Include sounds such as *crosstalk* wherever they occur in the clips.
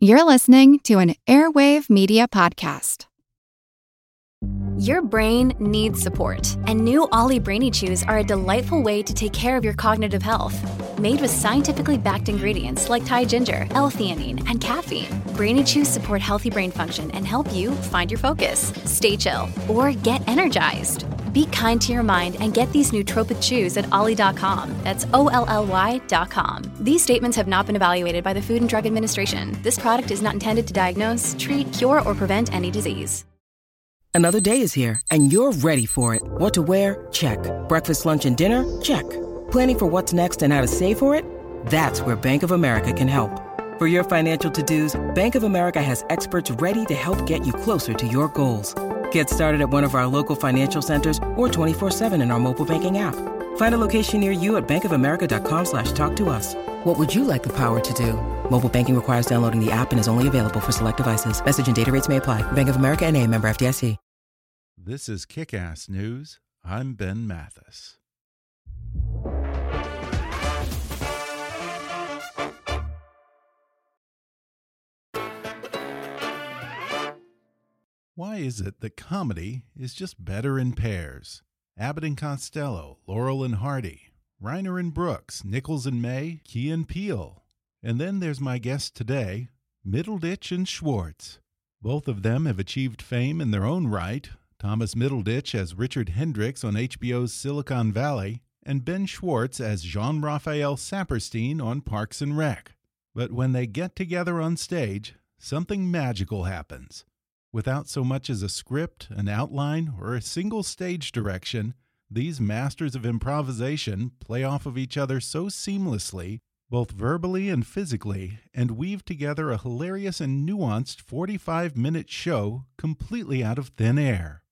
You're listening to an Airwave Media Podcast. Your brain needs support, and new OLLY Brainy Chews are a delightful way to take care of your cognitive health. Made with scientifically backed ingredients like Thai ginger, L-theanine, and caffeine, Brainy Chews support healthy brain function and help you find your focus, stay chill, or get energized. Be kind to your mind and get these nootropic chews at olly.com. That's O L L Y.com. These statements have not been evaluated by the Food and Drug Administration. This product is not intended to diagnose, treat, cure, or prevent any disease. Another day is here and you're ready for it. What to wear? Check. Breakfast, lunch, and dinner? Check. Planning for what's next and how to save for it? That's where Bank of America can help. For your financial to dos, Bank of America has experts ready to help get you closer to your goals. Get started at one of our local financial centers or 24-7 in our mobile banking app. Find a location near you at bankofamerica.com slash talk to us. What would you like the power to do? Mobile banking requires downloading the app and is only available for select devices. Message and data rates may apply. Bank of America and a member FDIC. This is Kick-Ass News. I'm Ben Mathis. Why is it that comedy is just better in pairs? Abbott and Costello, Laurel and Hardy, Reiner and Brooks, Nichols and May, Key and Peele. And then there's my guest today, Middleditch and Schwartz. Both of them have achieved fame in their own right. Thomas Middleditch as Richard Hendricks on HBO's Silicon Valley, and Ben Schwartz as Jean Ralphio Saperstein on Parks and Rec. But when they get together on stage, something magical happens. Without so much as a script, an outline, or a single stage direction, these masters of improvisation play off of each other so seamlessly, both verbally and physically, and weave together a hilarious and nuanced 45 minute show completely out of thin air.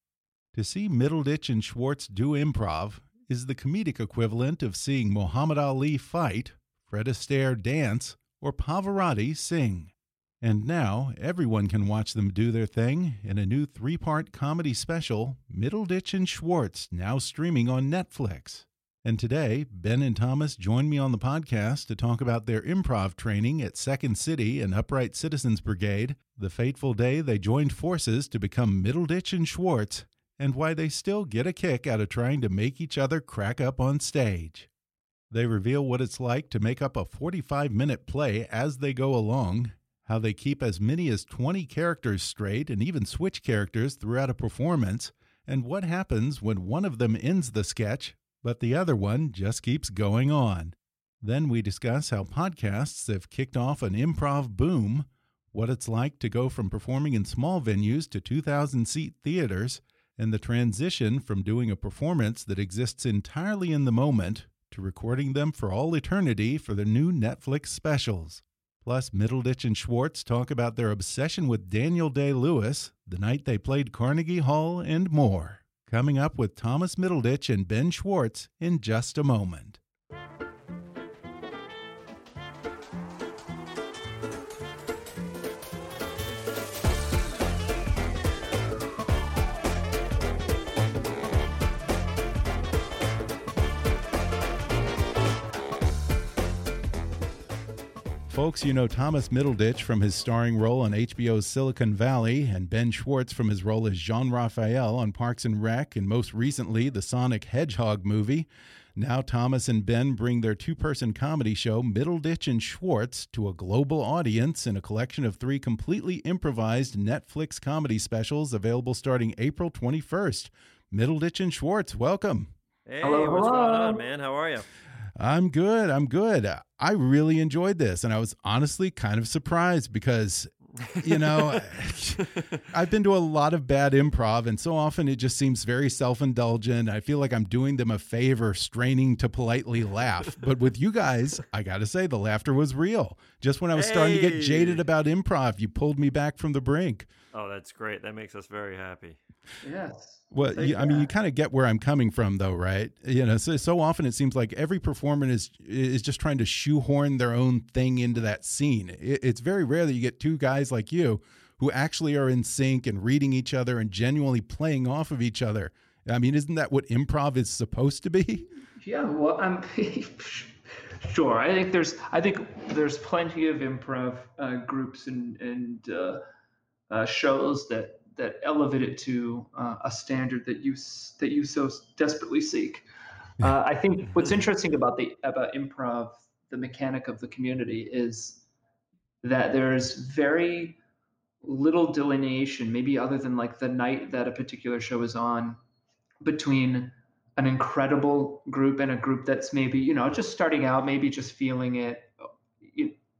To see Middleditch and Schwartz do improv is the comedic equivalent of seeing Muhammad Ali fight, Fred Astaire dance, or Pavarotti sing. And now everyone can watch them do their thing in a new three part comedy special, Middleditch and Schwartz, now streaming on Netflix. And today, Ben and Thomas join me on the podcast to talk about their improv training at Second City and Upright Citizens Brigade, the fateful day they joined forces to become Middleditch and Schwartz, and why they still get a kick out of trying to make each other crack up on stage. They reveal what it's like to make up a 45 minute play as they go along how they keep as many as 20 characters straight and even switch characters throughout a performance, and what happens when one of them ends the sketch, but the other one just keeps going on. Then we discuss how podcasts have kicked off an improv boom, what it's like to go from performing in small venues to 2,000 seat theaters, and the transition from doing a performance that exists entirely in the moment to recording them for all eternity for the new Netflix specials. Plus, Middleditch and Schwartz talk about their obsession with Daniel Day Lewis, the night they played Carnegie Hall, and more. Coming up with Thomas Middleditch and Ben Schwartz in just a moment. Folks, you know Thomas Middleditch from his starring role on HBO's Silicon Valley, and Ben Schwartz from his role as Jean Ralphio on Parks and Rec, and most recently the Sonic Hedgehog movie. Now, Thomas and Ben bring their two person comedy show, Middleditch and Schwartz, to a global audience in a collection of three completely improvised Netflix comedy specials available starting April 21st. Middleditch and Schwartz, welcome. Hey, hello, what's hello. going on, man? How are you? I'm good. I'm good. I really enjoyed this, and I was honestly kind of surprised because, you know, *laughs* I've been to a lot of bad improv, and so often it just seems very self indulgent. I feel like I'm doing them a favor, straining to politely laugh. but with you guys, I got to say, the laughter was real. Just when I was hey. starting to get jaded about improv, you pulled me back from the brink. Oh, that's great. That makes us very happy. Yes. Well, you, I mean, you kind of get where I'm coming from, though, right? You know, so, so often it seems like every performer is is just trying to shoehorn their own thing into that scene. It, it's very rare that you get two guys like you who actually are in sync and reading each other and genuinely playing off of each other. I mean, isn't that what improv is supposed to be? Yeah. Well, I'm. *laughs* Sure, I think there's I think there's plenty of improv uh, groups and and uh, uh, shows that that elevate it to uh, a standard that you that you so desperately seek. Uh, I think what's interesting about the about improv, the mechanic of the community, is that there's very little delineation, maybe other than like the night that a particular show is on, between an incredible group and a group that's maybe you know just starting out maybe just feeling it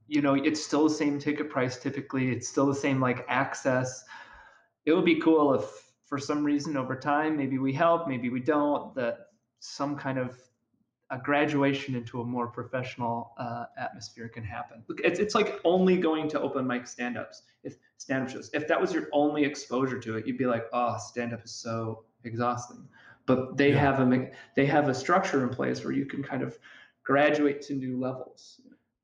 you, know it's still the same ticket price typically it's still the same like access it would be cool if for some reason over time maybe we help maybe we don't that some kind of a graduation into a more professional uh, atmosphere can happen. Look, it's, it's like only going to open mic stand-ups, if stand-up shows. If that was your only exposure to it, you'd be like, oh, stand-up is so exhausting but they yeah. have a they have a structure in place where you can kind of graduate to new levels.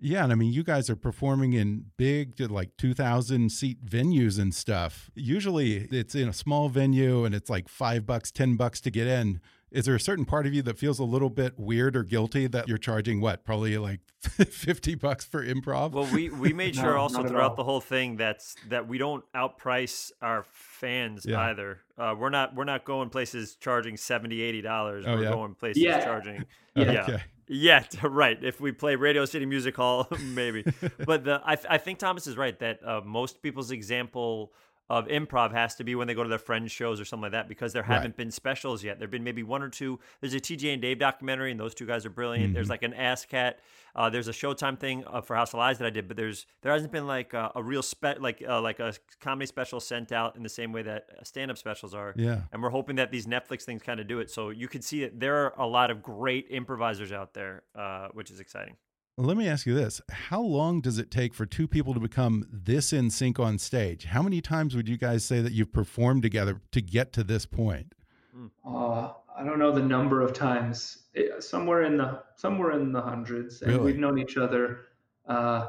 Yeah, and I mean, you guys are performing in big, like 2,000 seat venues and stuff. Usually it's in a small venue and it's like five bucks, 10 bucks to get in. Is there a certain part of you that feels a little bit weird or guilty that you're charging what, probably like *laughs* 50 bucks for improv? Well, we, we *laughs* made sure no, also throughout the whole thing that's that we don't outprice our fans yeah. either. Uh, we're not we're not going places charging 70 80 dollars. Oh, we're yeah? going places yeah. charging yeah. *laughs* Okay. Yeah, right. If we play Radio City Music Hall, maybe. but the I, I think Thomas is right that uh, most people's example of improv has to be when they go to their friends' shows or something like that because there haven't right. been specials yet. There've been maybe one or two. There's a TJ and Dave documentary, and those two guys are brilliant. Mm-hmm. There's like an ASSSSCAT. Uh, there's a Showtime thing uh, for House of Lies that I did, but there's there hasn't been like a, a real spe- like uh, like a comedy special sent out in the same way that stand up specials are. Yeah, and we're hoping that these Netflix things kind of do it. So you can see that there are a lot of great improvisers out there, uh, which is exciting. Let me ask you this. How long does it take for two people to become this in sync on stage? How many times would you guys say that you've performed together to get to this point? Hmm. Uh, I don't know the number of times. It, somewhere in the somewhere in the hundreds. And really? we've known each other. Uh,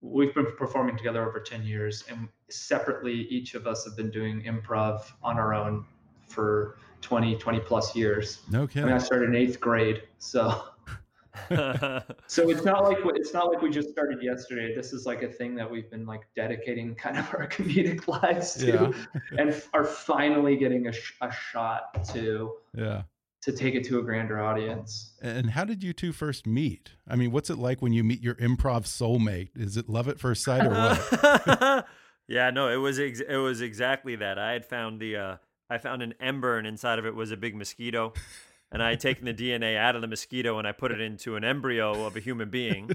we've been performing together over 10 years and separately each of us have been doing improv on our own for 20 20 plus years no kidding. I, mean, I started in eighth grade so *laughs* *laughs* so it's not like it's not like we just started yesterday. This is like a thing that we've been like dedicating kind of *laughs* our comedic lives to, yeah. *laughs* and are finally getting a, sh- a shot to yeah to take it to a grander audience. And how did you two first meet? I mean, what's it like when you meet your improv soulmate? Is it love at first sight or what? yeah, no, it was it was exactly that. I had found the uh, I found an ember, and inside of it was a big mosquito and I had taken the DNA out of the mosquito and I put it into an embryo of a human being.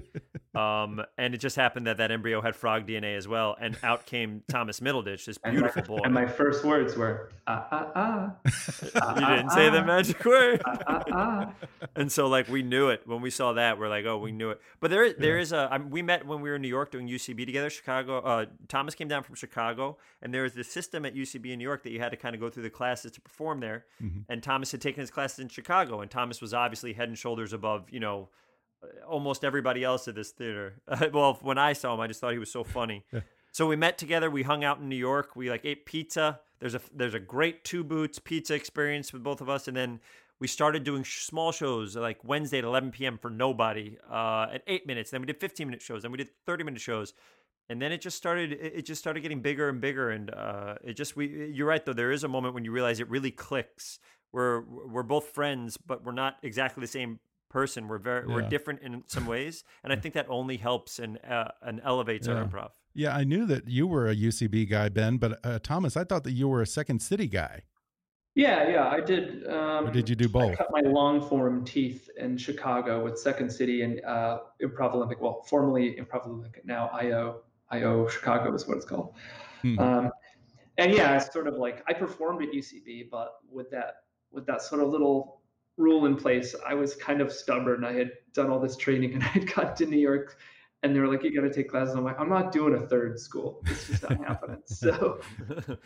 Um, and it just happened that that embryo had frog DNA as well, and out came Thomas Middleditch, this beautiful and my, boy. And my first words were ah ah ah. *laughs* you didn't say the magic word. Ah, ah, and so, like, we knew it when we saw that. We're like, oh, we knew it. But there, is, there is a. I mean, we met when we were in New York doing UCB together. Chicago. Uh, Thomas came down from Chicago, and there was this system at UCB in New York that you had to kind of go through the classes to perform there. Mm-hmm. And Thomas had taken his classes in Chicago, and Thomas was obviously head and shoulders above, you know almost everybody else at this theater. *laughs* well, when I saw him, I just thought he was so funny. Yeah. So we met together. We hung out in New York. We like ate pizza. There's a there's a great Two Boots pizza experience with both of us, and then we started doing sh- small shows like Wednesday at 11 p.m. for nobody uh, at eight minutes. Then we did 15 minute shows. Then we did 30 minute shows, and then it just started. It just started getting bigger and bigger. And uh, it just we. You're right though. There is a moment when you realize it really clicks. We're we're both friends, but we're not exactly the same person. We're very yeah. we're different in some ways, and I think that only helps and uh, and elevates yeah. our improv. Yeah, I knew that you were a UCB guy, Ben, but uh, Thomas, I thought that you were a Second City guy. Yeah, yeah, I did. Um, or did you do both? I cut my long form teeth in Chicago with Second City and uh, Improv Olympic. Well, formerly Improv Olympic, now IO IO Chicago is what it's called. Hmm. Um, and yeah, it's sort of like I performed at UCB, but with that with that sort of little rule in place. I was kind of stubborn. I had done all this training and I had got to New York and they were like, you got to take classes. I'm like, I'm not doing a third school. It's just not *laughs* happening. So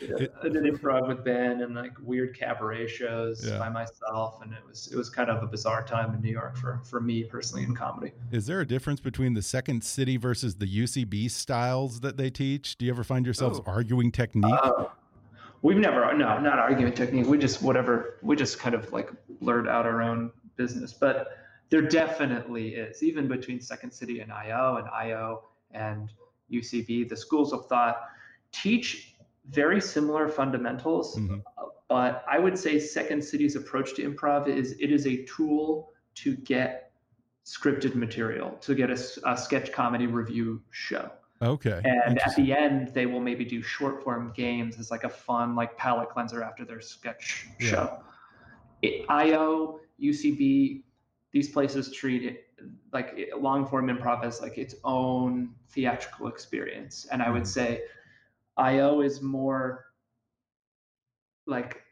yeah, I did improv with Ben and like weird cabaret shows yeah. by myself. And it was, it was kind of a bizarre time in New York for, for me personally in comedy. Is there a difference between the second city versus the UCB styles that they teach? Do you ever find yourselves oh. arguing technique? Uh, we've never no not argument technique we just whatever we just kind of like blurred out our own business but there definitely is, even between Second City and IO and IO and UCB. The schools of thought teach very similar fundamentals, mm-hmm. but I would say Second City's approach to improv is it is a tool to get scripted material, to get a, a sketch comedy review show. Okay. And at the end, they will maybe do short form games as like a fun like palate cleanser after their sketch yeah. show. It, IO, UCB, these places treat it like long form improv as like its own theatrical experience. And I would mm. say IO is more like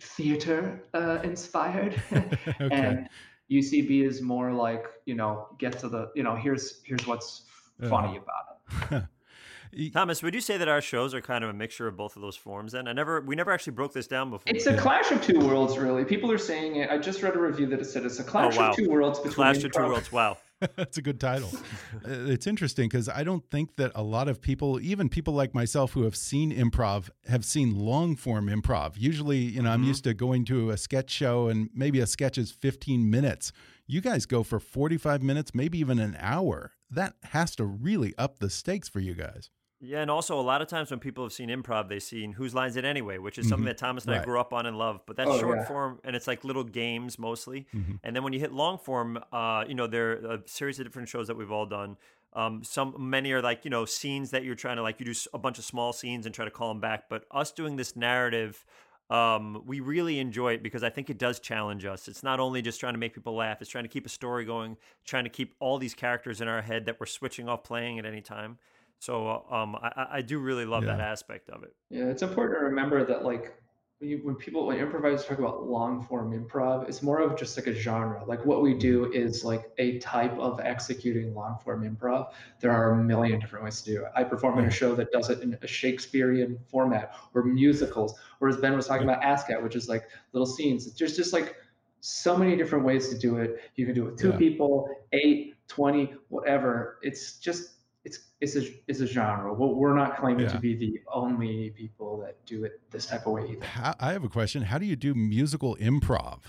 theater uh, inspired, *laughs* *laughs* okay. and UCB is more like you know get to the you know here's here's what's funny uh, about it. *laughs* Thomas, would you say that our shows are kind of a mixture of both of those forms? Then I never, we never actually broke this down before. It's a clash of two worlds, really. People are saying it. I just read a review that it said it's a oh, clash oh, wow. of two worlds between. Clash of two worlds. Wow. *laughs* That's a good title. Uh, it's interesting because I don't think that a lot of people, even people like myself who have seen improv, have seen long form improv. Usually, you know, mm -hmm. I'm mm-hmm. used to going to a sketch show and maybe a sketch is 15 minutes. You guys go for 45 minutes, maybe even an hour. That has to really up the stakes for you guys. Yeah, and also a lot of times when people have seen improv, they've seen Whose Lines It Anyway, which is something mm-hmm. that Thomas and right. I grew up on and love. But that's oh, short yeah. form, and it's like little games mostly. Mm-hmm. And then when you hit long form, uh, you know, there are a series of different shows that we've all done. Um, some many are like you know scenes that you're trying to like you do a bunch of small scenes and try to call them back. But us doing this narrative. Um, we really enjoy it because I think it does challenge us. It's not only just trying to make people laugh, it's trying to keep a story going, trying to keep all these characters in our head that we're switching off playing at any time. So uh, um, I, I do really love yeah. that aspect of it. Yeah, it's important to remember that like when, you, when people when improvisers talk about long form improv, it's more of just like a genre. Like what we do mm-hmm. is like a type of executing long form improv. There are a million different ways to do it. I perform in a mm-hmm. show that does it in a Shakespearean format or musicals, or as Ben was talking about ASSSSCAT, which is like little scenes. There's just like so many different ways to do it. You can do it with two yeah. people, eight, 20, whatever. It's just it's it's a it's a genre. Well, we're not claiming yeah. to be the only people that do it this type of way either. I have a question. How do you do musical improv?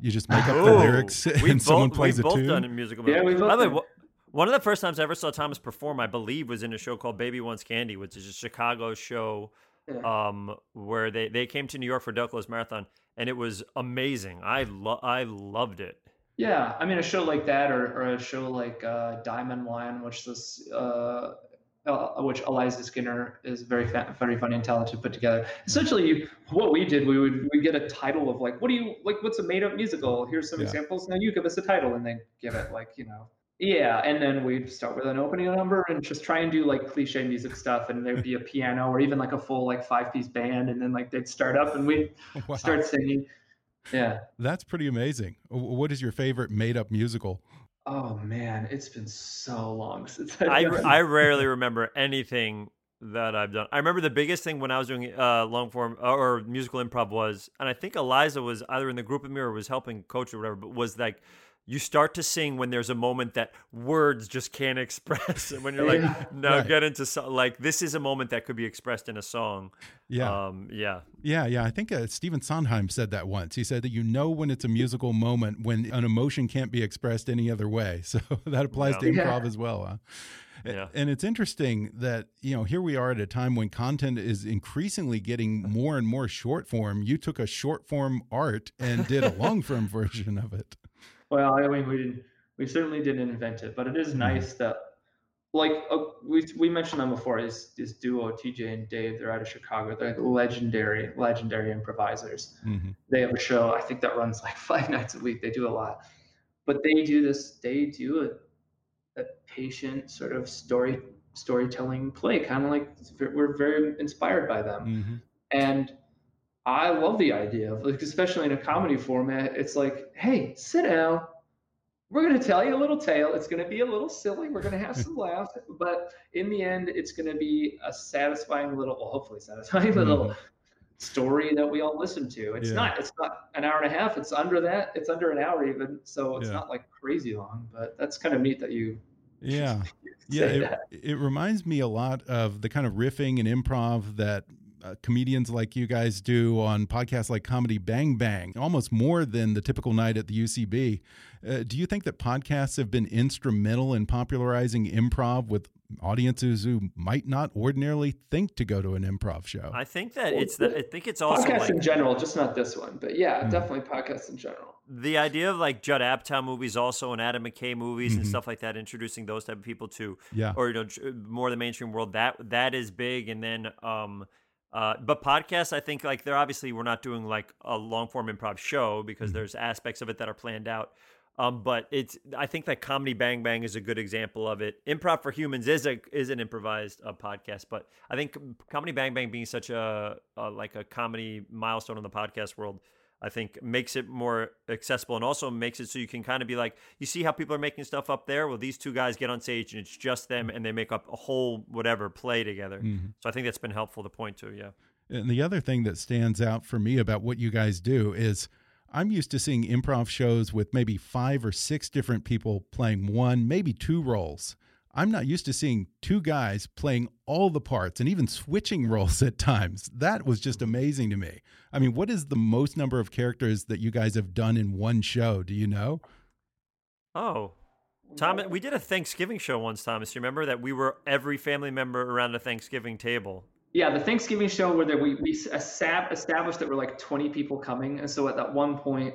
You just make up the lyrics *laughs* and both, someone plays we've both done in musical. Yeah, we've both. By the way, one of the first times I ever saw Thomas perform, I believe, was in a show called Baby Wants Candy, which is a Chicago show yeah. um, where they, they came to New York for Del Close Marathon, and it was amazing. I lo- I loved it. Yeah, I mean, a show like that, or, or a show like uh, Diamond Wine, which this, uh, uh, which Eliza Skinner is very fa- very funny and talented put together. Essentially, you, what we did, we would we get a title of like, what do you like? What's a made up musical? Here's some yeah. examples. Now you give us a title, and then give it like you know. Yeah, and then we'd start with an opening number and just try and do like cliche music stuff, and there'd be a *laughs* piano or even like a full like five piece band, and then like they'd start up and we'd wow. start singing. Yeah. That's pretty amazing. What is your favorite made up musical? Oh man, it's been so long *laughs* since I've I I rarely remember anything that I've done. I remember the biggest thing when I was doing uh, long form uh, or musical improv was, and I think Eliza was either in the group of me or was helping coach or whatever, but was like you start to sing when there's a moment that words just can't *laughs* express. And *laughs* when you're like, yeah. no, right. get into so- like this is a moment that could be expressed in a song. Yeah, um, yeah, yeah, yeah. I think uh, Stephen Sondheim said that once. He said that you know when it's a musical moment when an emotion can't be expressed any other way. *laughs* So that applies yeah. to improv yeah. as well. Huh? Yeah. And it's interesting that, you know, here we are at a time when content is increasingly getting more and more short form. You took a short form art and did a long form version of it. Well, I mean, we didn't. We certainly didn't invent it, but it is mm-hmm. nice that, like, uh, we we mentioned them before. Is this duo TJ and Dave? They're out of Chicago. They're like legendary, legendary improvisers. Mm-hmm. They have a show. I think that runs like *laughs* five nights a week. They do a lot, but they do this. They do a, a patient sort of story storytelling play, kind of like we're very inspired by them, mm-hmm. and I love the idea of like, especially in a comedy format. It's like, hey, sit down. We're going to tell you a little tale. It's going to be a little silly. We're going to have some laughs, but in the end, it's going to be a satisfying little, well, hopefully satisfying *laughs* little mm-hmm. story that we all listen to. It's yeah. not. It's not an hour and a half. It's under that. It's under an hour even. So it's yeah. not like crazy long. But that's kind of neat that you. Yeah. *laughs* yeah. It, it reminds me a lot of the kind of riffing and improv that uh, comedians like you guys do on podcasts like Comedy Bang Bang, almost more than the typical night at the UCB. Uh, do you think that podcasts have been instrumental in popularizing improv with audiences who might not ordinarily think to go to an improv show? I think that it's the, I think it's also podcasts like, in general, just not this one, but yeah, mm. definitely podcasts in general. The idea of like Judd Apatow movies, also and Adam McKay movies mm -hmm. and mm-hmm. stuff like that, introducing those type of people to, yeah, or you know, more the mainstream world. That that is big, and then um, uh, but podcasts, I think like they're obviously we're not doing like a long form improv show because mm-hmm. there's aspects of it that are planned out. Um, but it's I think that Comedy Bang Bang is a good example of it. Improv for Humans is a is an improvised uh, podcast, but I think Comedy Bang Bang being such a, a like a comedy milestone in the podcast world, I think makes it more accessible and also makes it so you can kind of be like, you see how people are making stuff up there? Well, these two guys get on stage and it's just them and they make up a whole whatever play together. Mm-hmm. So I think that's been helpful to point to, yeah. And the other thing that stands out for me about what you guys do is I'm used to seeing improv shows with maybe five or six different people playing one, maybe two roles. I'm not used to seeing two guys playing all the parts and even switching *laughs* roles at times. That was just amazing to me. I mean, what is the most number of characters that you guys have done in one show? Do you know? Oh, Thomas, we did a Thanksgiving show once, Thomas. You remember that we were every family member around a Thanksgiving table. Yeah, the Thanksgiving show where there, we we established that we're like 20 people coming, and so at that one point,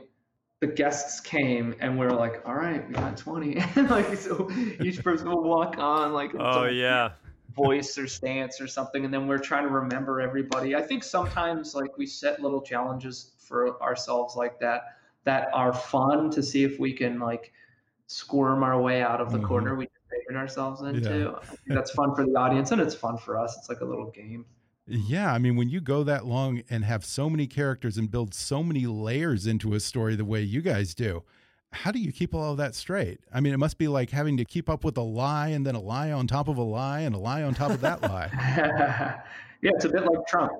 the guests came and we are like, all right, we got 20. *laughs* like, so each person will walk on like, oh yeah, voice or stance or something. And then we're trying to remember everybody. I think sometimes like we set little challenges for ourselves like that, that are fun to see if we can like squirm our way out of the mm-hmm. corner we figured ourselves into. Yeah. that's fun for the audience and it's fun for us. It's like a little game. Yeah, I mean, when you go that long and have so many characters and build so many layers into a story the way you guys do, how do you keep all of that straight? I mean, it must be like having to keep up with a lie and then a lie on top of a lie and a lie on top of that lie. *laughs* yeah, it's a bit like Trump.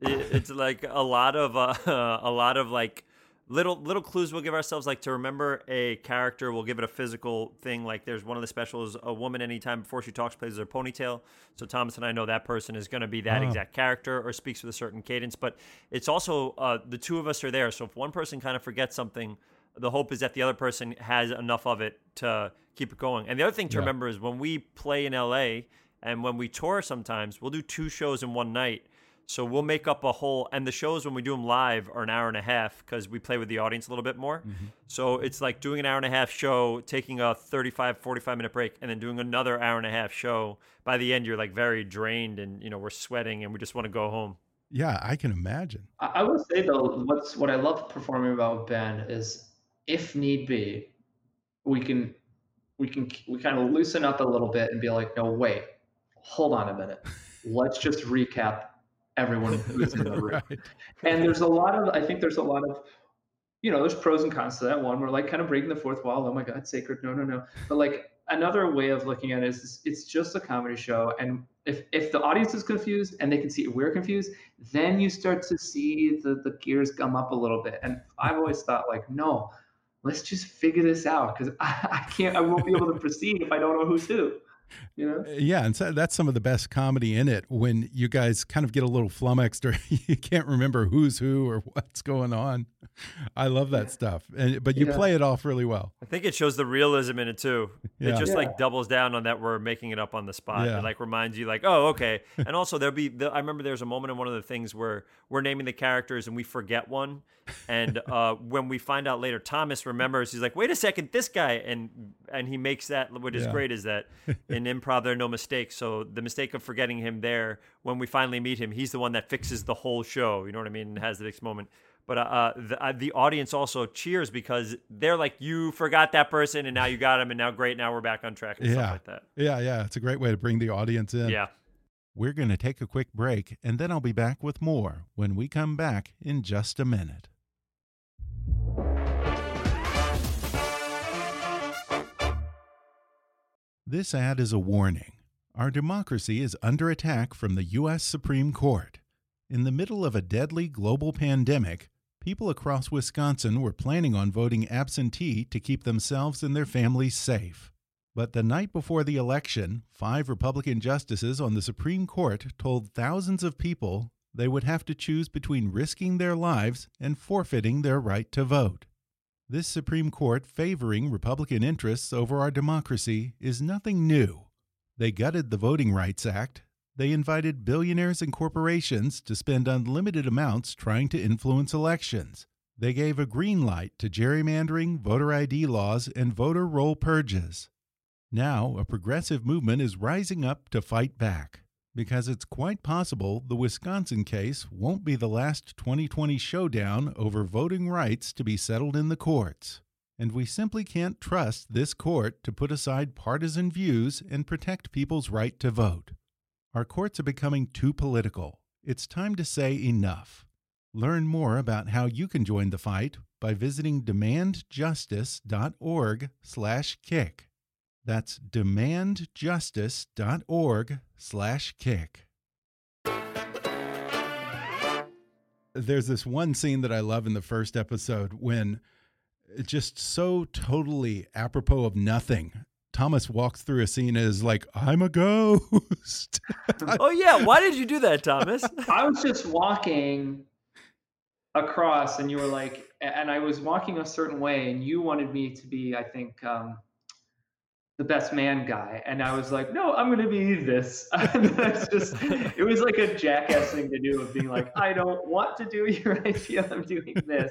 It's like a lot of uh, *laughs* a lot of like little little clues we'll give ourselves like to remember a character we'll give it a physical thing like there's one of the specials a woman anytime before she talks plays her ponytail so thomas and i know that person is going to be that oh. exact character or speaks with a certain cadence but it's also uh, the two of us are there so if one person kind of forgets something the hope is that the other person has enough of it to keep it going and the other thing to yeah. remember is when we play in la and when we tour sometimes we'll do two shows in one night so we'll make up a whole, and the shows when we do them live are an hour and a half because we play with the audience a little bit more. Mm-hmm. So it's like doing an hour and a half show, taking a 35, 45 minute break, and then doing another hour and a half show. By the end, you're like very drained and, you know, we're sweating and we just want to go home. Yeah, I can imagine. I would say though, what's what I love performing about Ben is if need be, we can we can we kind of loosen up a little bit and be like, no, wait, hold on a minute. *laughs* Let's just recap everyone who's in the *laughs* room. right. And there's a lot of, I think there's a lot of, you know, there's pros and cons to that. One, we're like kind of breaking the fourth wall. Oh my God, sacred. No, no, no. But like another way of looking at it is it's just a comedy show. And if, if the audience is confused and they can see we're confused, then you start to see the, the gears come up a little bit. And I've always thought like, no, let's just figure this out because *laughs* I, I can't, I won't be able to proceed if I don't know who's who *laughs* you know? Yeah, and so that's some of the best comedy in it when you guys kind of get a little flummoxed or *laughs* you can't remember who's who or what's going on. I love that yeah. stuff, and but you yeah. play it off really well. I think it shows the realism in it too. Yeah. It just like doubles down on that we're making it up on the spot. It like reminds you like, oh, okay. and also there'll be the, I remember there's a moment in one of the things where we're naming the characters and we forget one, and *laughs* uh, when we find out later, Thomas remembers. He's like, wait a second, this guy, and and he makes that. What is great is that in improv there are no mistakes. So the mistake of forgetting him there, when we finally meet him, he's the one that fixes the whole show. You know what I mean? And has the next moment. But uh, uh, the, uh, the audience also cheers because they're like, you forgot that person and now you got him and now great, now we're back on track and yeah. stuff like that. Yeah, yeah. It's a great way to bring the audience in. Yeah. We're going to take a quick break and then I'll be back with more when we come back in just a minute. This ad is a warning. Our democracy is under attack from the U.S. Supreme Court. In the middle of a deadly global pandemic, people across Wisconsin were planning on voting absentee to keep themselves and their families safe. But the night before the election, five Republican justices on the Supreme Court told thousands of people they would have to choose between risking their lives and forfeiting their right to vote. This Supreme Court favoring Republican interests over our democracy is nothing new. They gutted the Voting Rights Act. They invited billionaires and corporations to spend unlimited amounts trying to influence elections. They gave a green light to gerrymandering, voter ID laws, and voter roll purges. Now, a progressive movement is rising up to fight back because it's quite possible the Wisconsin case won't be the last 2020 showdown over voting rights to be settled in the courts. And we simply can't trust this court to put aside partisan views and protect people's right to vote. Our courts are becoming too political. It's time to say enough. Learn more about how you can join the fight by visiting demandjustice.org/kick. That's demandjustice.org/kick. There's this one scene that I love in the first episode when just so totally apropos of nothing. Thomas walks through a scene as like, I'm a ghost. *laughs* oh yeah, why did you do that, Thomas? *laughs* I was just walking across and you were like and i was walking a certain way and you wanted me to be i think um, the best man guy and i was like no i'm going to be this *laughs* that's just it was like a jackass thing to do of being like i don't want to do *laughs* your idea i'm doing this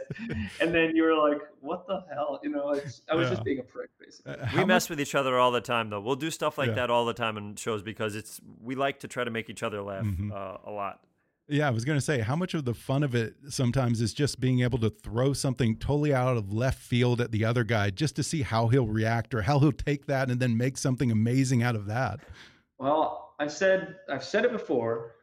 and then you were like what the hell you know i was yeah. just being a prick basically uh, we mess with each other all the time though we'll do stuff like yeah. that all the time in shows because it's we like to try to make each other laugh mm -hmm. uh, a lot yeah, I was going to say, how much of the fun of it sometimes is just being able to throw something totally out of left field at the other guy just to see how he'll react or how he'll take that and then make something amazing out of that. Well, I've said I've said it before.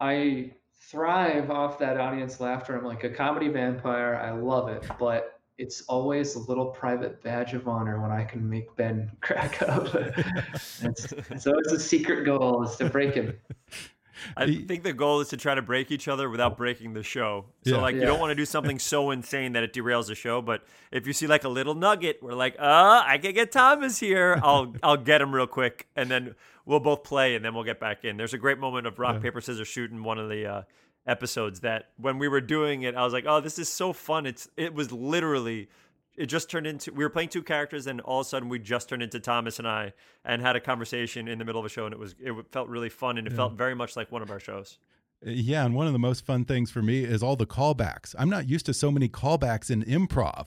I thrive off that audience laughter. I'm like a comedy vampire. I love it, but it's always a little private badge of honor when I can make Ben *laughs* crack up. *laughs* it's, it's always a secret goal is to break him. I think the goal is to try to break each other without breaking the show. So yeah. like yeah. you don't want to do something *laughs* so insane that it derails the show. But if you see like a little nugget, we're like, uh, I can get Thomas here. I'll *laughs* I'll get him real quick, and then we'll both play, and then we'll get back in. There's a great moment of rock yeah. paper scissors shooting one of the uh, episodes that when we were doing it, I was like, oh, this is so fun. It's it was literally it just turned into we were playing two characters and all of a sudden we just turned into Thomas and I and had a conversation in the middle of a show and it was it felt really fun and it yeah. felt very much like one of our shows. Yeah, and one of the most fun things for me is all the callbacks. I'm not used to so many callbacks in improv.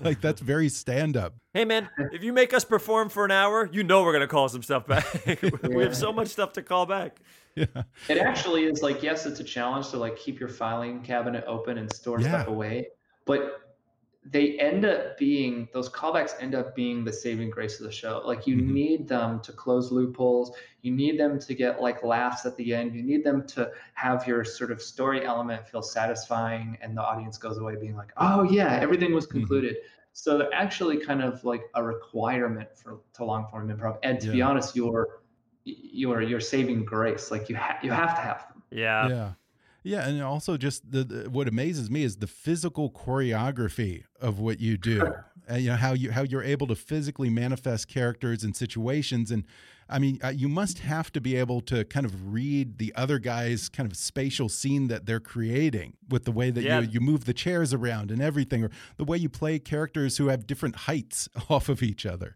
*laughs* like that's very stand up. Hey man, if you make us perform for an hour, you know we're gonna call some stuff back. *laughs* we have so much stuff to call back. Yeah. It actually is like yes, it's a challenge to like keep your filing cabinet open and store yeah. stuff away. But they end up being those callbacks end up being the saving grace of the show like you mm-hmm. need them to close loopholes you need them to get like laughs at the end you need them to have your sort of story element feel satisfying and the audience goes away being like oh yeah everything was mm-hmm. concluded mm-hmm. so they're actually kind of like a requirement for to long form improv and to yeah. be honest you're you're you're saving grace like you have you have to have them yeah yeah yeah, and also just the, the, what amazes me is the physical choreography of what you do. and, you know how you how you're able to physically manifest characters and situations and I mean, uh, you must have to be able to kind of read the other guy's kind of spatial scene that they're creating with the way that yeah. you, you move the chairs around and everything, or the way you play characters who have different heights *laughs* off of each other.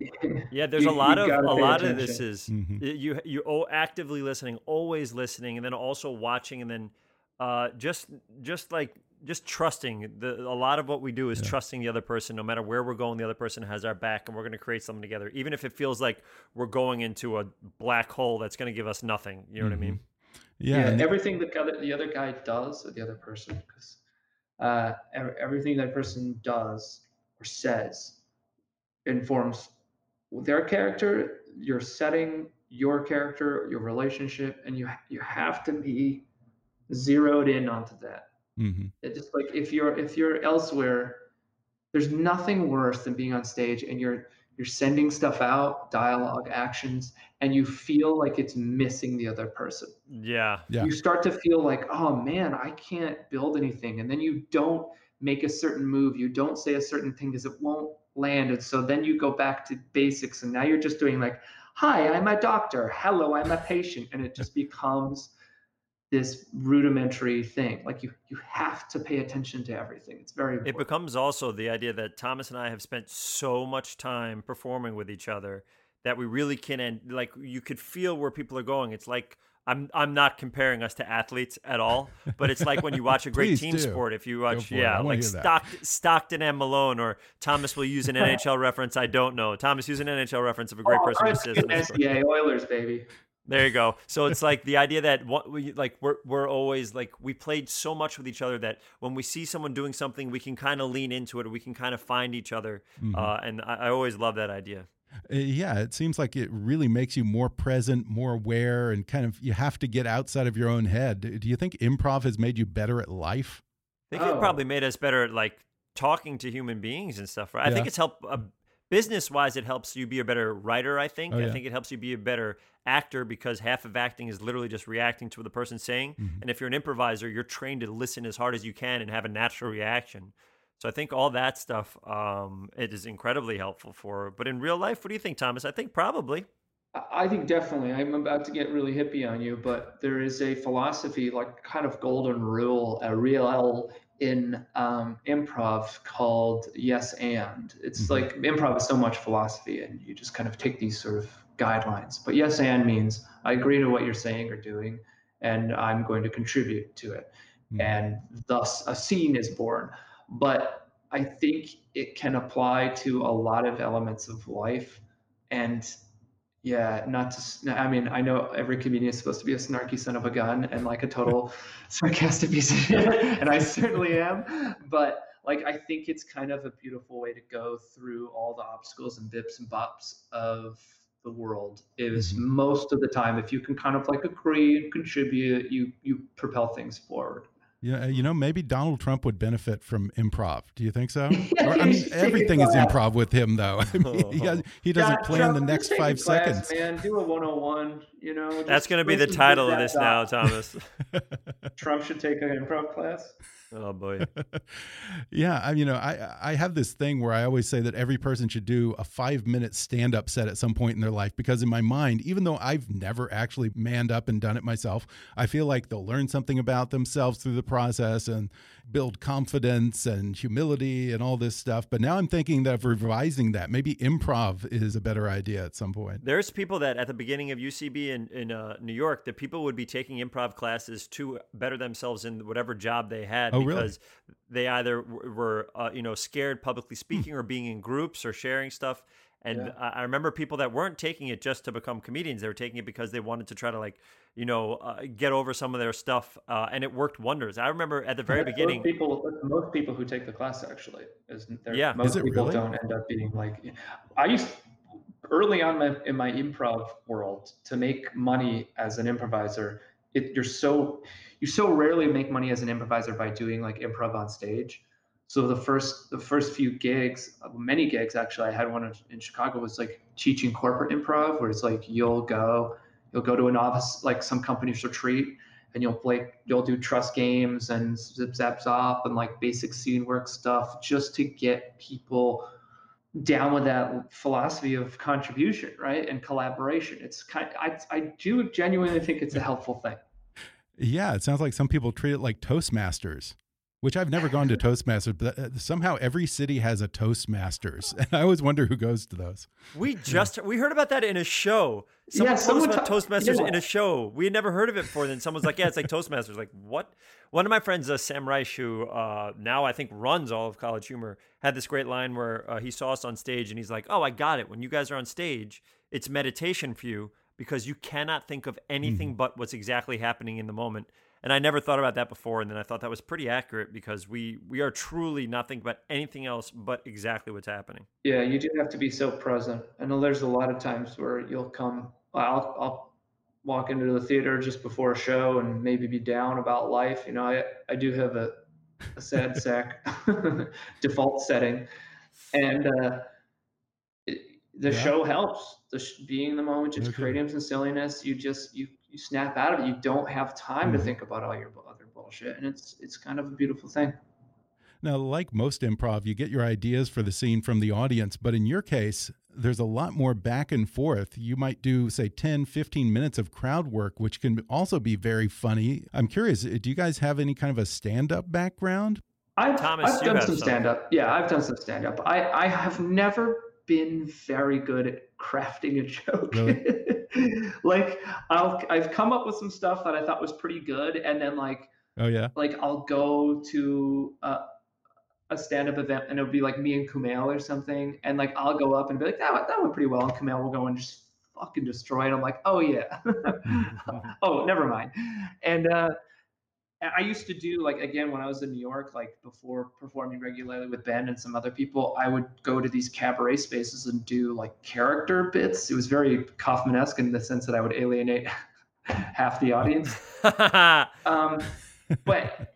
Yeah, there's you, a lot of a lot attention. of this is mm -hmm. you you actively listening, always listening, and then also watching, and then uh, just just like just trusting the a lot of what we do is yeah. trusting the other person no matter where we're going the other person has our back and we're going to create something together even if it feels like we're going into a black hole that's going to give us nothing you know mm-hmm. what i mean mm-hmm. yeah, yeah everything the other the other guy does or the other person because uh, everything that person does or says informs their character your setting your character your relationship and you you have to be zeroed in onto that. Mm-hmm. It just like if you're if you're elsewhere, there's nothing worse than being on stage and you're you're sending stuff out, dialogue, actions, and you feel like it's missing the other person. Yeah. yeah. You start to feel like, oh man, I can't build anything. And then you don't make a certain move. You don't say a certain thing because it won't land. And so then you go back to basics. And now you're just doing like, hi, I'm a doctor. Hello, I'm a patient. And it just becomes this rudimentary thing. Like you you have to pay attention to everything. It's very important. It becomes also the idea that Thomas and I have spent so much time performing with each other that we really can and like you could feel where people are going. It's like I'm I'm not comparing us to athletes at all, but it's like when you watch a *laughs* great team do. sport. If you watch, yeah, like hear that. Stockton, Stockton and Malone, or Thomas will use an *laughs* NHL reference. I don't know. Thomas use an NHL reference of a great Oh, person who Christ, says in the. NCAA Oilers, baby. There you go. So it's like *laughs* the idea that what we like we're we're always like we played so much with each other that when we see someone doing something, we can kind of lean into it, or we can kind of find each other. Mm-hmm. Uh, and I, I always love that idea. Uh, yeah, it seems like it really makes you more present, more aware, and kind of you have to get outside of your own head. Do you think improv has made you better at life? I think it Oh. probably made us better at like talking to human beings and stuff. Right? I think it's helped uh, business wise. It helps you be a better writer. I think. Oh, I think it helps you be a better actor because half of acting is literally just reacting to what the person's saying. Mm-hmm. And if you're an improviser, you're trained to listen as hard as you can and have a natural reaction. So I think all that stuff um, it is incredibly helpful for. But in real life, what do you think, Thomas? I think probably. I think definitely. I'm about to get really hippie on you, but there is a philosophy, like kind of golden rule, a real in um, improv called yes and. It's Mhm. like improv is so much philosophy, and you just kind of take these sort of guidelines. But yes and means I agree to what you're saying or doing, and I'm going to contribute to it, Mhm. and thus a scene is born. But I think it can apply to a lot of elements of life, and yeah, not to. i mean, I know every comedian is supposed to be a snarky son of a gun and like a total *laughs* sarcastic piece of shit, and I certainly am. But like, I think it's kind of a beautiful way to go through all the obstacles and bips and bops of the world. Is Mhm. most of the time, if you can kind of like agree and contribute, you you propel things forward. Yeah, uh, you know, maybe Donald Trump would benefit from improv. Do you think so? *laughs* Or, I mean, *laughs* everything is take a class. improv with him, though. *laughs* I mean, he, has, he doesn't God, plan the Trump, next take a five class, seconds. Man, do a 101. You know, That's going to be the title of that this now. Thomas. Trump should take an improv class. oh boy. yeah, I, you know, I I have this thing where I always say that every person should do a five minute stand up set at some point in their life because in my mind, even though I've never actually manned up and done it myself, I feel like they'll learn something about themselves through the process and build confidence and humility and all this stuff. But now I'm thinking that of revising that. Maybe improv is a better idea at some point. There's people that at the beginning of UCB in, in uh, New York, that people would be taking improv classes to better themselves in whatever job they had Oh, really? because they either w- were, uh, you know, scared publicly speaking or being in groups or sharing stuff. And Yeah. I I remember people that weren't taking it just to become comedians. They were taking it because they wanted to try to like, you know, uh, get over some of their stuff. Uh, and it worked wonders. I remember at the very That's beginning. most people, most people who take the class actually, is there, Yeah. most Is people really? don't end up being like. I used early on my, in my improv world to make money as an improviser. It, you're so you so rarely make money as an improviser by doing like improv on stage. So the first the first few gigs, uh, many gigs actually, I had one in- Chicago was like teaching corporate improv, where it's like you'll go you'll go to an office like some company's retreat and you'll like you'll do trust games and zip zap zop and like basic scene work stuff just to get people down with that philosophy of contribution right and collaboration. It's kind I, I do genuinely think it's a helpful thing. Yeah, it sounds like some people treat it like Toastmasters, which I've never gone to Toastmasters, but uh, somehow every city has a Toastmasters, *laughs* and I always wonder who goes to those. We just we heard about that in a show. Someone Yeah, told someone us about ta- Toastmasters yeah. in a show. We had never heard of it before. Then someone's like, "Yeah, it's like Toastmasters." Like what? One of my friends, uh, Sam Reich, who uh, now I think runs all of College Humor, had this great line where uh, he saw us on stage and he's like, "Oh, I got it. When you guys are on stage, it's meditation for you because you cannot think of anything but what's exactly happening in the moment." And I never thought about that before, and then I thought that was pretty accurate because we we are truly not thinking about anything else but exactly what's happening. yeah you do have to be so present i know there's a lot of times where you'll come i'll, I'll walk into the theater just before a show and maybe be down about life you know i, I do have a, a sad *laughs* sack *laughs* default setting and uh, it, the Yeah. show helps the sh- being in the moment just Okay. creating some silliness you just you you snap out of it you don't have time to Mhm. think about all your other bullshit and it's it's kind of a beautiful thing Now, like most improv, you get your ideas for the scene from the audience, but in your case, there's a lot more back and forth. You might do, say, 10, 15 minutes of crowd work, which can also be very funny. I'm curious, do you guys have any kind of a stand up background? I've, Thomas, I've you done have some some. stand up. Yeah, I've done some stand up. I, I have never been very good at crafting a joke. *laughs* *laughs* like I'll I've come up with some stuff that I thought was pretty good, and then like Oh, yeah. like I'll go to a, a stand-up event and it'll be like me and Kumail or something, and like I'll go up and be like, that went- that went pretty well, and Kumail will go and just fucking destroy it. I'm like, oh yeah, *laughs* *laughs* oh never mind, and uh, and I used to do like again when I was in New York, like before performing regularly with Ben and some other people, I would go to these cabaret spaces and do like character bits. It was very Kaufman-esque in the sense that I would alienate *laughs* half the audience. *laughs* Um, but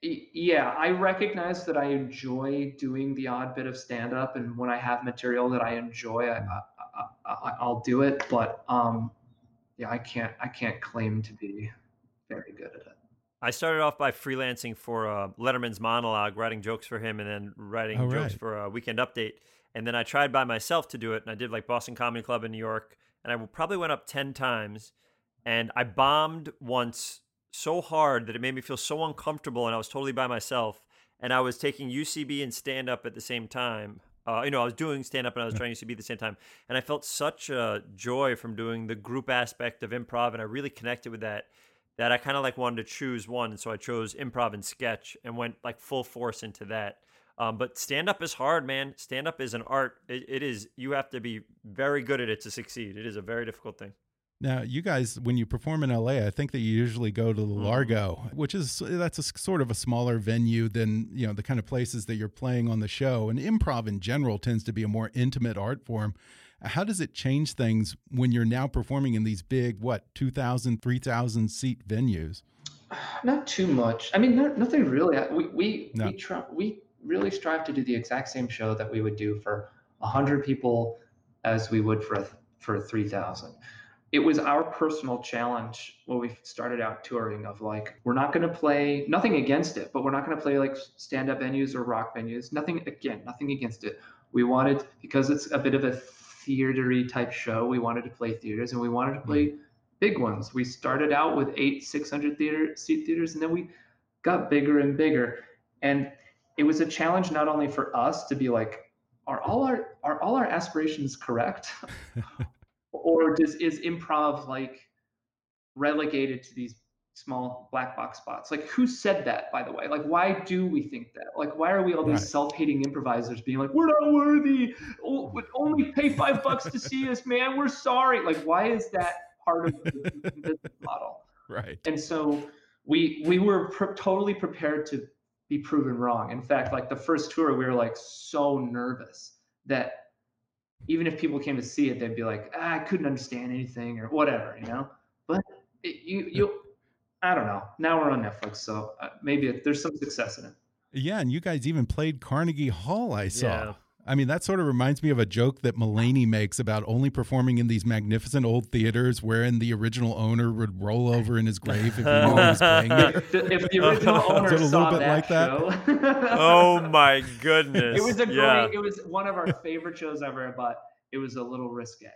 yeah, I recognize that I enjoy doing the odd bit of stand up, and when I have material that I enjoy, I, I, I, I'll do it. But um, yeah, I can't I can't claim to be very good at it. I started off by freelancing for uh, Letterman's monologue, writing jokes for him, and then writing Oh, jokes right. for a Weekend Update. And then I tried by myself to do it, and I did like Boston Comedy Club in New York, and I probably went up ten times, and I bombed once so hard that it made me feel so uncomfortable, and I was totally by myself, and I was taking UCB and stand up at the same time. Uh, you know, I was doing stand up and I was trying UCB at the same time, and I felt such a joy from doing the group aspect of improv, and I really connected with that that I kind of like wanted to choose one, and so I chose improv and sketch and went like full force into that. Um, but stand up is hard, man. Stand up is an art. It, it is. You have to be very good at it to succeed. It is a very difficult thing. Now, you guys, when you perform in LA, I think that you usually go to the Mm-hmm. Largo, which is that's a sort of a smaller venue than you know the kind of places that you're playing on the show. And improv in general tends to be a more intimate art form. How does it change things when you're now performing in these big, what, 2,000, 3,000 seat venues? Not too much. I mean, not, nothing really. We we No. we try we really strive to do the exact same show that we would do for hundred people as we would for a, for three thousand. It was our personal challenge when we started out touring of like we're not going to play nothing against it, but we're not going to play like stand up venues or rock venues. Nothing again, nothing against it. We wanted because it's a bit of a theatery type show. We wanted to play theaters and we wanted to hmm. play big ones. We started out with eight 600 theater seat theaters, and then we got bigger and bigger. And it was a challenge not only for us to be like, are all our are all our aspirations correct, *laughs* or does is improv like relegated to these small black box spots? Like, who said that, by the way? Like, why do we think that? Like, why are we all these Right. self-hating improvisers being like, we're not worthy? Oh, only pay five bucks to see us, man. We're sorry. Like, why is that part of the business model? *laughs* Right. and so we we were pr- totally prepared to be proven wrong in fact like the first tour we were like so nervous that even if people came to see it they'd be like ah, i couldn't understand anything or whatever you know but it, you you i don't know now we're on netflix so uh, maybe it, there's some success in it Yeah, and you guys even played Carnegie Hall, I saw. Yeah. I mean, that sort of reminds me of a joke that Mulaney makes about only performing in these magnificent old theaters wherein the original owner would roll over in his grave if he knew he was *laughs* playing there. if the, if the original owner *laughs* Is it a little saw bit that, like that? show *laughs* Oh my goodness! it was a yeah. great it was one of our favorite shows ever but it was a little risque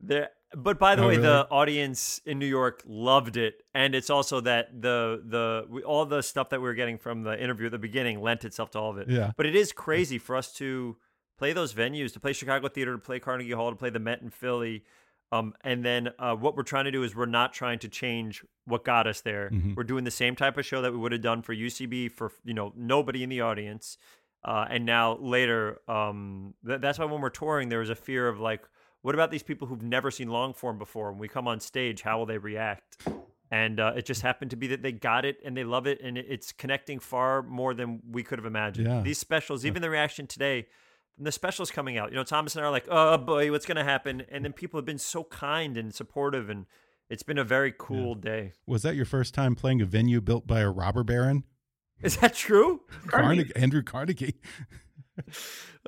There, but by the Oh, way, really? the audience in New York loved it, and it's also that the the we, all the stuff that we were getting from the interview at the beginning lent itself to all of it. Yeah. But it is crazy for us to play those venues, to play Chicago Theater, to play Carnegie Hall, to play the Met in Philly. Um, and then uh, what we're trying to do is we're not trying to change what got us there. Mhm. We're doing the same type of show that we would have done for UCB for you know nobody in the audience. Uh, and now later, um, th- that's why when we're touring, there was a fear of like, what about these people who've never seen long form before? When we come on stage, how will they react? And uh, it just happened to be that they got it and they love it, and it's connecting far more than we could have imagined. Yeah. These specials, even the reaction today, the specials coming out, you know, Thomas and I are like, oh boy, what's going to happen? And then people have been so kind and supportive, and it's been a very cool day. Was that your first time playing a venue built by a robber baron? Is that true? Carnegie. Carnegie, Andrew Carnegie.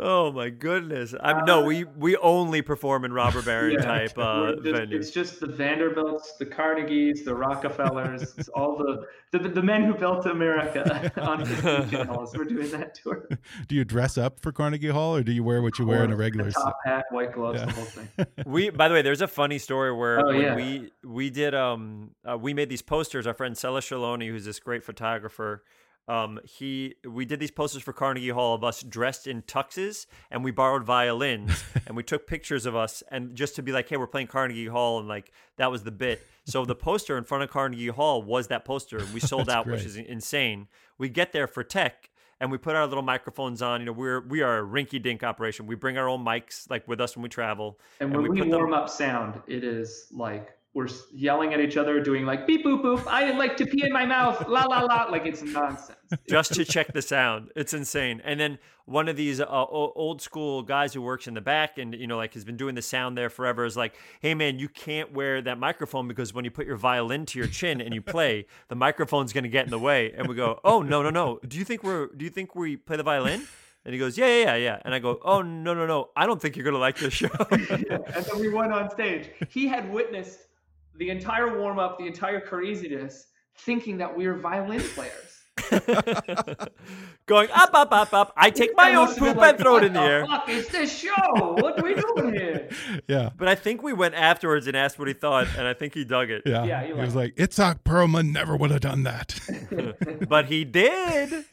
Oh my goodness! I no, we we only perform in robber baron yeah, type uh, just, venues. It's just the Vanderbilts, the Carnegies, the Rockefellers, it's all the, the the men who built America *laughs* on *laughs* channels. We're doing that tour. Do you dress up for Carnegie Hall, or do you wear what you wear in a regular top hat, white gloves, yeah. the whole thing? *laughs* We, by the way, there's a funny story where oh, yeah. we we did um uh, we made these posters. Our friend Sela Shiloni, who's this great photographer um, he we did these posters for Carnegie Hall of us dressed in tuxes, and we borrowed violins, *laughs* and we took pictures of us, and just to be like, hey, we're playing Carnegie Hall, and like that was the bit. So the poster in front of Carnegie Hall was that poster. and We *laughs* sold out, great. which is insane. We get there for tech, and we put our little microphones on. You know, we're we are a rinky dink operation. We bring our own mics like with us when we travel. And when and we, we warm them... up sound, it is like we're yelling at each other, doing like beep boop boop. I like to pee in my mouth, la la la. Like it's nonsense. *laughs* Just to check the sound, it's insane. And then one of these uh, old school guys who works in the back and you know like has been doing the sound there forever is like, hey man, you can't wear that microphone because when you put your violin to your chin and you play, the microphone's gonna get in the way. And we go, oh no no no. Do you think we're? Do you think we play the violin? And he goes, yeah, yeah, yeah, yeah. And I go, oh, no, no, no. I don't think you're going to like this show. *laughs* yeah. And then we went on stage. He had witnessed the entire warm up, the entire craziness, thinking that we are violin players. *laughs* Going up, up, up, up. I take my own poop like, and throw it in the, the air. Fuck is this show? What are we doing here? *laughs* Yeah. But I think we went afterwards and asked what he thought, and I think he dug it. Yeah. yeah he, he was like, Itzhak Perlman never would have done that. *laughs* but he did.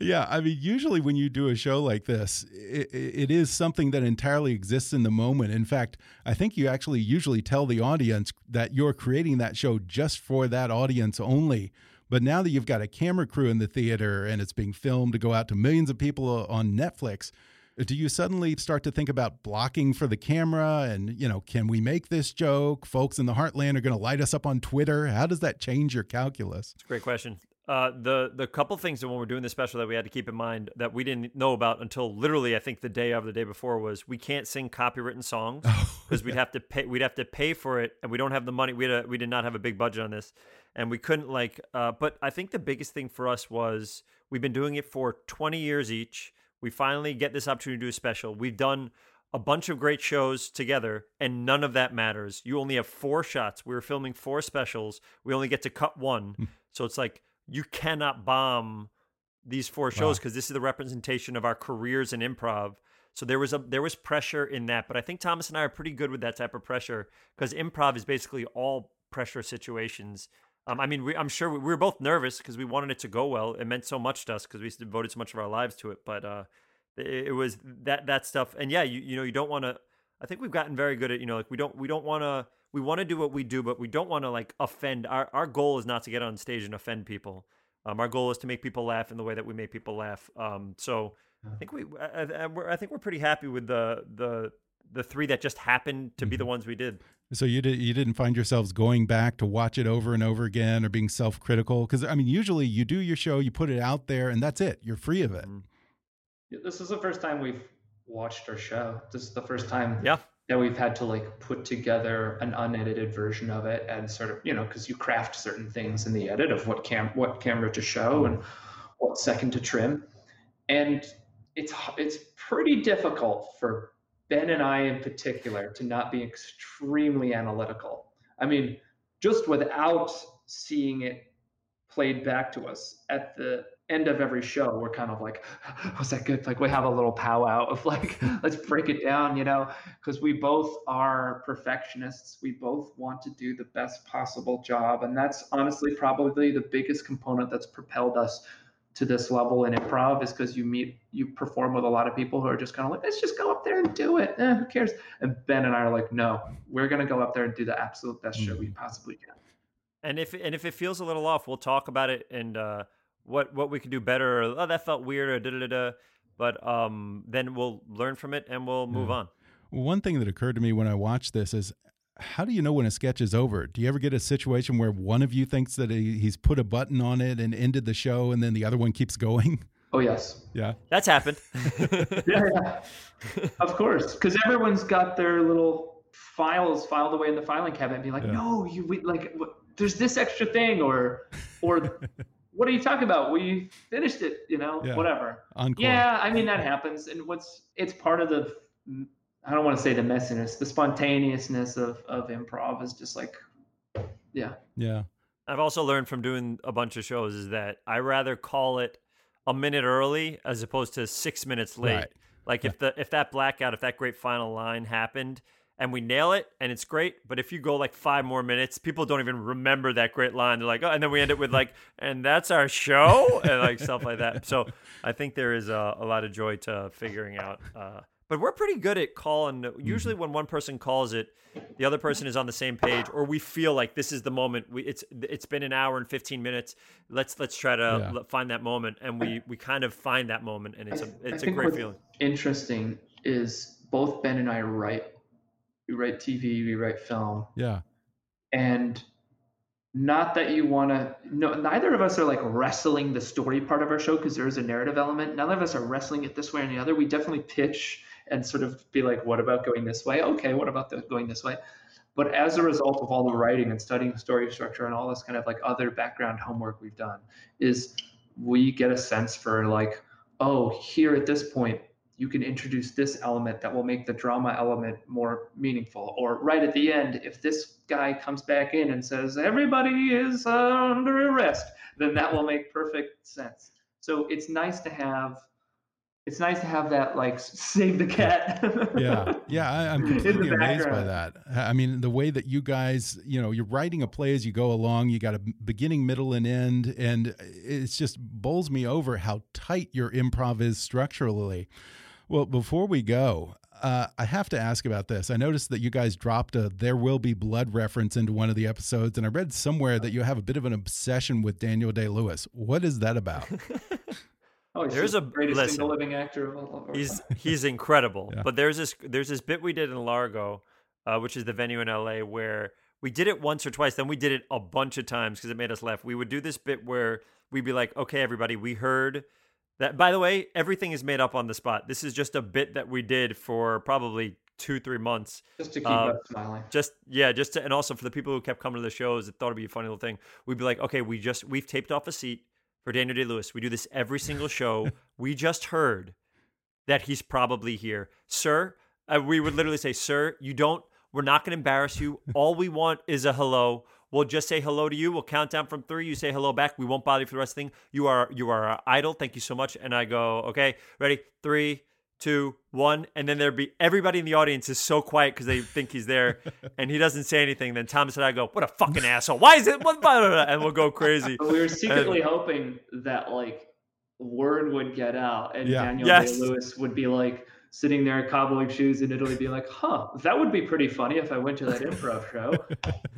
yeah. I mean, usually when you do a show like this, it, it is something that entirely exists in the moment. In fact, I think you actually usually tell the audience that you're creating that show just for that audience only but now that you've got a camera crew in the theater and it's being filmed to go out to millions of people uh, on Netflix, do you suddenly start to think about blocking for the camera and you know can we make this joke? Folks in the heartland are going to light us up on twitter. How does that change your calculus? It's a great question uh, the the couple things that when we're doing the special that we had to keep in mind that we didn't know about until literally I think the day of the day before was we can't sing copywritten songs because oh, *laughs* we'd have to pay we'd have to pay for it and we don't have the money. We had a, we did not have a big budget on this and we couldn't like uh, but i think the biggest thing for us was we've been doing it for 20 years each. We finally get this opportunity to do a special. We've done a bunch of great shows together and none of that matters. You only have four shots. We were filming four specials. We only get to cut one. Hmm. so it's like you cannot bomb these four shows because wow. this is the representation of our careers in improv so there was a there was pressure in that but i think thomas and i are pretty good with that type of pressure because improv is basically all pressure situations um, I mean, we, I'm sure we, we, were both nervous because we wanted it to go well. It meant so much to us because we devoted so much of our lives to it. But uh, it, it, was that that stuff. And yeah, you you know, you don't want to. I think we've gotten very good at you know, like we don't we don't want to we want to do what we do, but we don't want to like offend. Our our goal is not to get on stage and offend people. Um, our goal is to make people laugh in the way that we make people laugh. Um, so I think we I, I, I think we're pretty happy with the the the three that just happened to be the mm-hmm. ones we did. So you did you didn't find yourselves going back to watch it over and over again or being self critical because I mean usually you do your show you put it out there and that's it you're free of it. Mm-hmm. This is the first time we've watched our show. This is the first time yeah that we've had to like put together an unedited version of it and sort of you know because you craft certain things in the edit of what cam what camera to show and what second to trim and it's it's pretty difficult for Ben and I in particular to not be extremely analytical. I mean, just without seeing it played back to us at the end of every show, we're kind of like, was that good? Like we have a little powwow of like, *laughs* let's break it down, you know, because we both are perfectionists. We both want to do the best possible job. And that's honestly probably the biggest component that's propelled us to this level in improv is because you meet you perform with a lot of people who are just kind of like let's just go up there and do it eh, who cares and ben and i are like no we're going to go up there and do the absolute best show we mm-hmm. possibly can and if and if it feels a little off we'll talk about it and uh, what what we could do better or oh that felt weird or da da da but um, then we'll learn from it and we'll move yeah. on one thing that occurred to me when i watched this is how do you know when a sketch is over? Do you ever get a situation where one of you thinks that he's put a button on it and ended the show, and then the other one keeps going? Oh yes. Yeah. That's happened. *laughs* yeah, yeah, Of course, because everyone's got their little files filed away in the filing cabinet, and be like, yeah. "No, you we, like, there's this extra thing," or, or *laughs* what are you talking about? We finished it, you know, Yeah. whatever. Encore. Yeah, I mean that happens, and what's it's part of the I don't want to say the messiness, the spontaneousness of of improv is just like, yeah, Yeah. I've also learned from doing a bunch of shows is that I rather call it a minute early as opposed to six minutes late. Right. Like if the if that blackout, if that great final line happened and we nail it and it's great, but if you go like five more minutes, people don't even remember that great line. They're like, oh, and then we end it with like, and that's our show and like stuff like that. So I think there is a, a lot of joy to figuring out. Uh, but we're pretty good at calling. Usually, when one person calls it, the other person is on the same page, or we feel like this is the moment. We, it's it's been an hour and fifteen minutes. Let's let's try to Yeah. find that moment, and we we kind of find that moment, and it's a I it's a think great what's feeling. Interesting is both Ben and I write. We write TV, we write film, Yeah. and not that you want to no neither of us are like wrestling the story part of our show because there is a narrative element. None of us are wrestling it this way or the other. We definitely pitch and sort of be like what about going this way? Okay what about the, going this way? But as a result of all the writing and studying story structure and all this kind of like other background homework we've done is we get a sense for like oh here at this point you can introduce this element that will make the drama element more meaningful. Or right at the end if this guy comes back in and says everybody is uh, under arrest then that will make perfect sense. So it's nice to have it's nice to have that like save the cat. Yeah. Yeah I, i'm *laughs* completely amazed by that. I mean the way that you guys you know you're writing a play as you go along you got a beginning middle and end and it's just bowls me over how tight your improv is structurally well before we go uh, I have to ask about this. I noticed that you guys dropped a "There Will Be Blood" reference into one of the episodes, and I read somewhere that you have a bit of an obsession with Daniel Day Lewis. What is that about? *laughs* oh he's There's the a- greatest listen. single living actor of all of He's *laughs* he's incredible. Yeah. But there's this there's this bit we did in Largo, uh, which is the venue in LA, where we did it once or twice. Then we did it a bunch of times because it made us laugh. We would do this bit where we'd be like, "Okay, everybody, we heard that." By the way, everything is made up on the spot. This is just a bit that we did for probably two three months. just to keep uh, us smiling Just yeah, just to, and also for the people who kept coming to the shows, it thought it'd be a funny little thing. We'd be like, okay, we just we've taped off a seat for Daniel Day Lewis. We do this every single show. *laughs* we just heard that he's probably here, sir. Uh, we would literally say, sir, you don't. We're not going to embarrass you. All we want is a hello. We'll just say hello to you. We'll count down from three. You say hello back. We won't bother you for the rest of the thing. You are you are uh, our idol. Thank you so much. And I go, okay, ready? Three, two, one. And then there'd be everybody in the audience is so quiet because they think he's there, *laughs* and he doesn't say anything. Then Thomas and I go, what a fucking asshole. Why is it? What? blah, blah, blah," And we'll go *laughs* crazy. We were secretly hoping that like word would get out and Yeah. Daniel Yes. Day Lewis would be like sitting there cobbling shoes in Italy, being like, "Huh, that would be pretty funny if I went to that improv *laughs* show."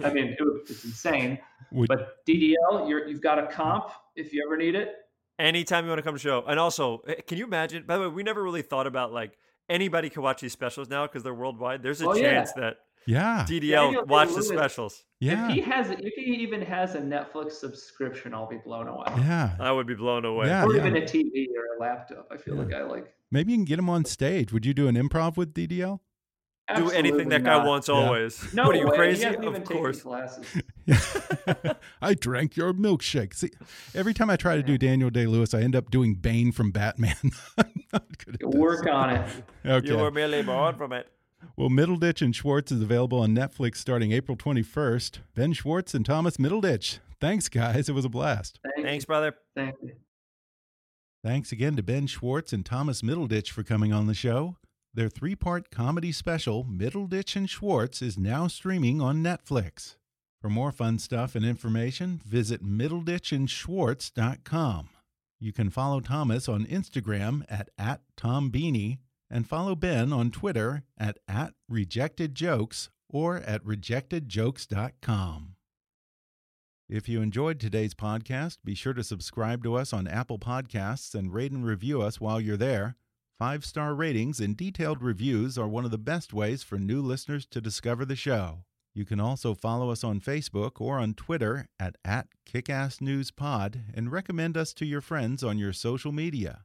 I mean, it, it's insane. Would- But DDL, you're, you've got a comp if you ever need it. anytime you want to come to show. And also, eh, can you imagine? By the way, we never really thought about like anybody can watch these specials now because they're worldwide. There's a Oh, yeah. chance that yeah, DDL Daniel watch the Day-Lewis. specials. yeah, If he has, if he even has a Netflix subscription, I'll be blown away. yeah. I would be blown away. Yeah, Or yeah. even a TV or a laptop. I feel Yeah. like I like. Maybe you can get him on stage. Would you do an improv with DDL? Do anything that guy Absolutely wants Yeah. always. No *laughs* what are you way. crazy? He hasn't Of taken course. classes. *laughs* I drank your milkshake. See, every time I try to do Daniel Day Lewis, I end up doing Bane from Batman. *laughs* I'm not good at this. Work on it. Okay. You were merely born from it. Well, Middleditch and Schwartz is available on Netflix starting April 21st. Ben Schwartz and Thomas Middleditch. Thanks, guys. It was a blast. Thank Thanks, brother. Thank you. Thanks again to Ben Schwartz and Thomas Middleditch for coming on the show. Their three part comedy special, Middleditch and Schwartz, is now streaming on Netflix. For more fun stuff and information, visit middleditchandschwartz.com. You can follow Thomas on Instagram at, at Tombini and follow Ben on Twitter at, at RejectedJokes or at rejectedjokes.com. If you enjoyed today's podcast, be sure to subscribe to us on Apple Podcasts and rate and review us while you're there. Five star ratings and detailed reviews are one of the best ways for new listeners to discover the show. You can also follow us on Facebook or on Twitter at, at KickassNewsPod and recommend us to your friends on your social media.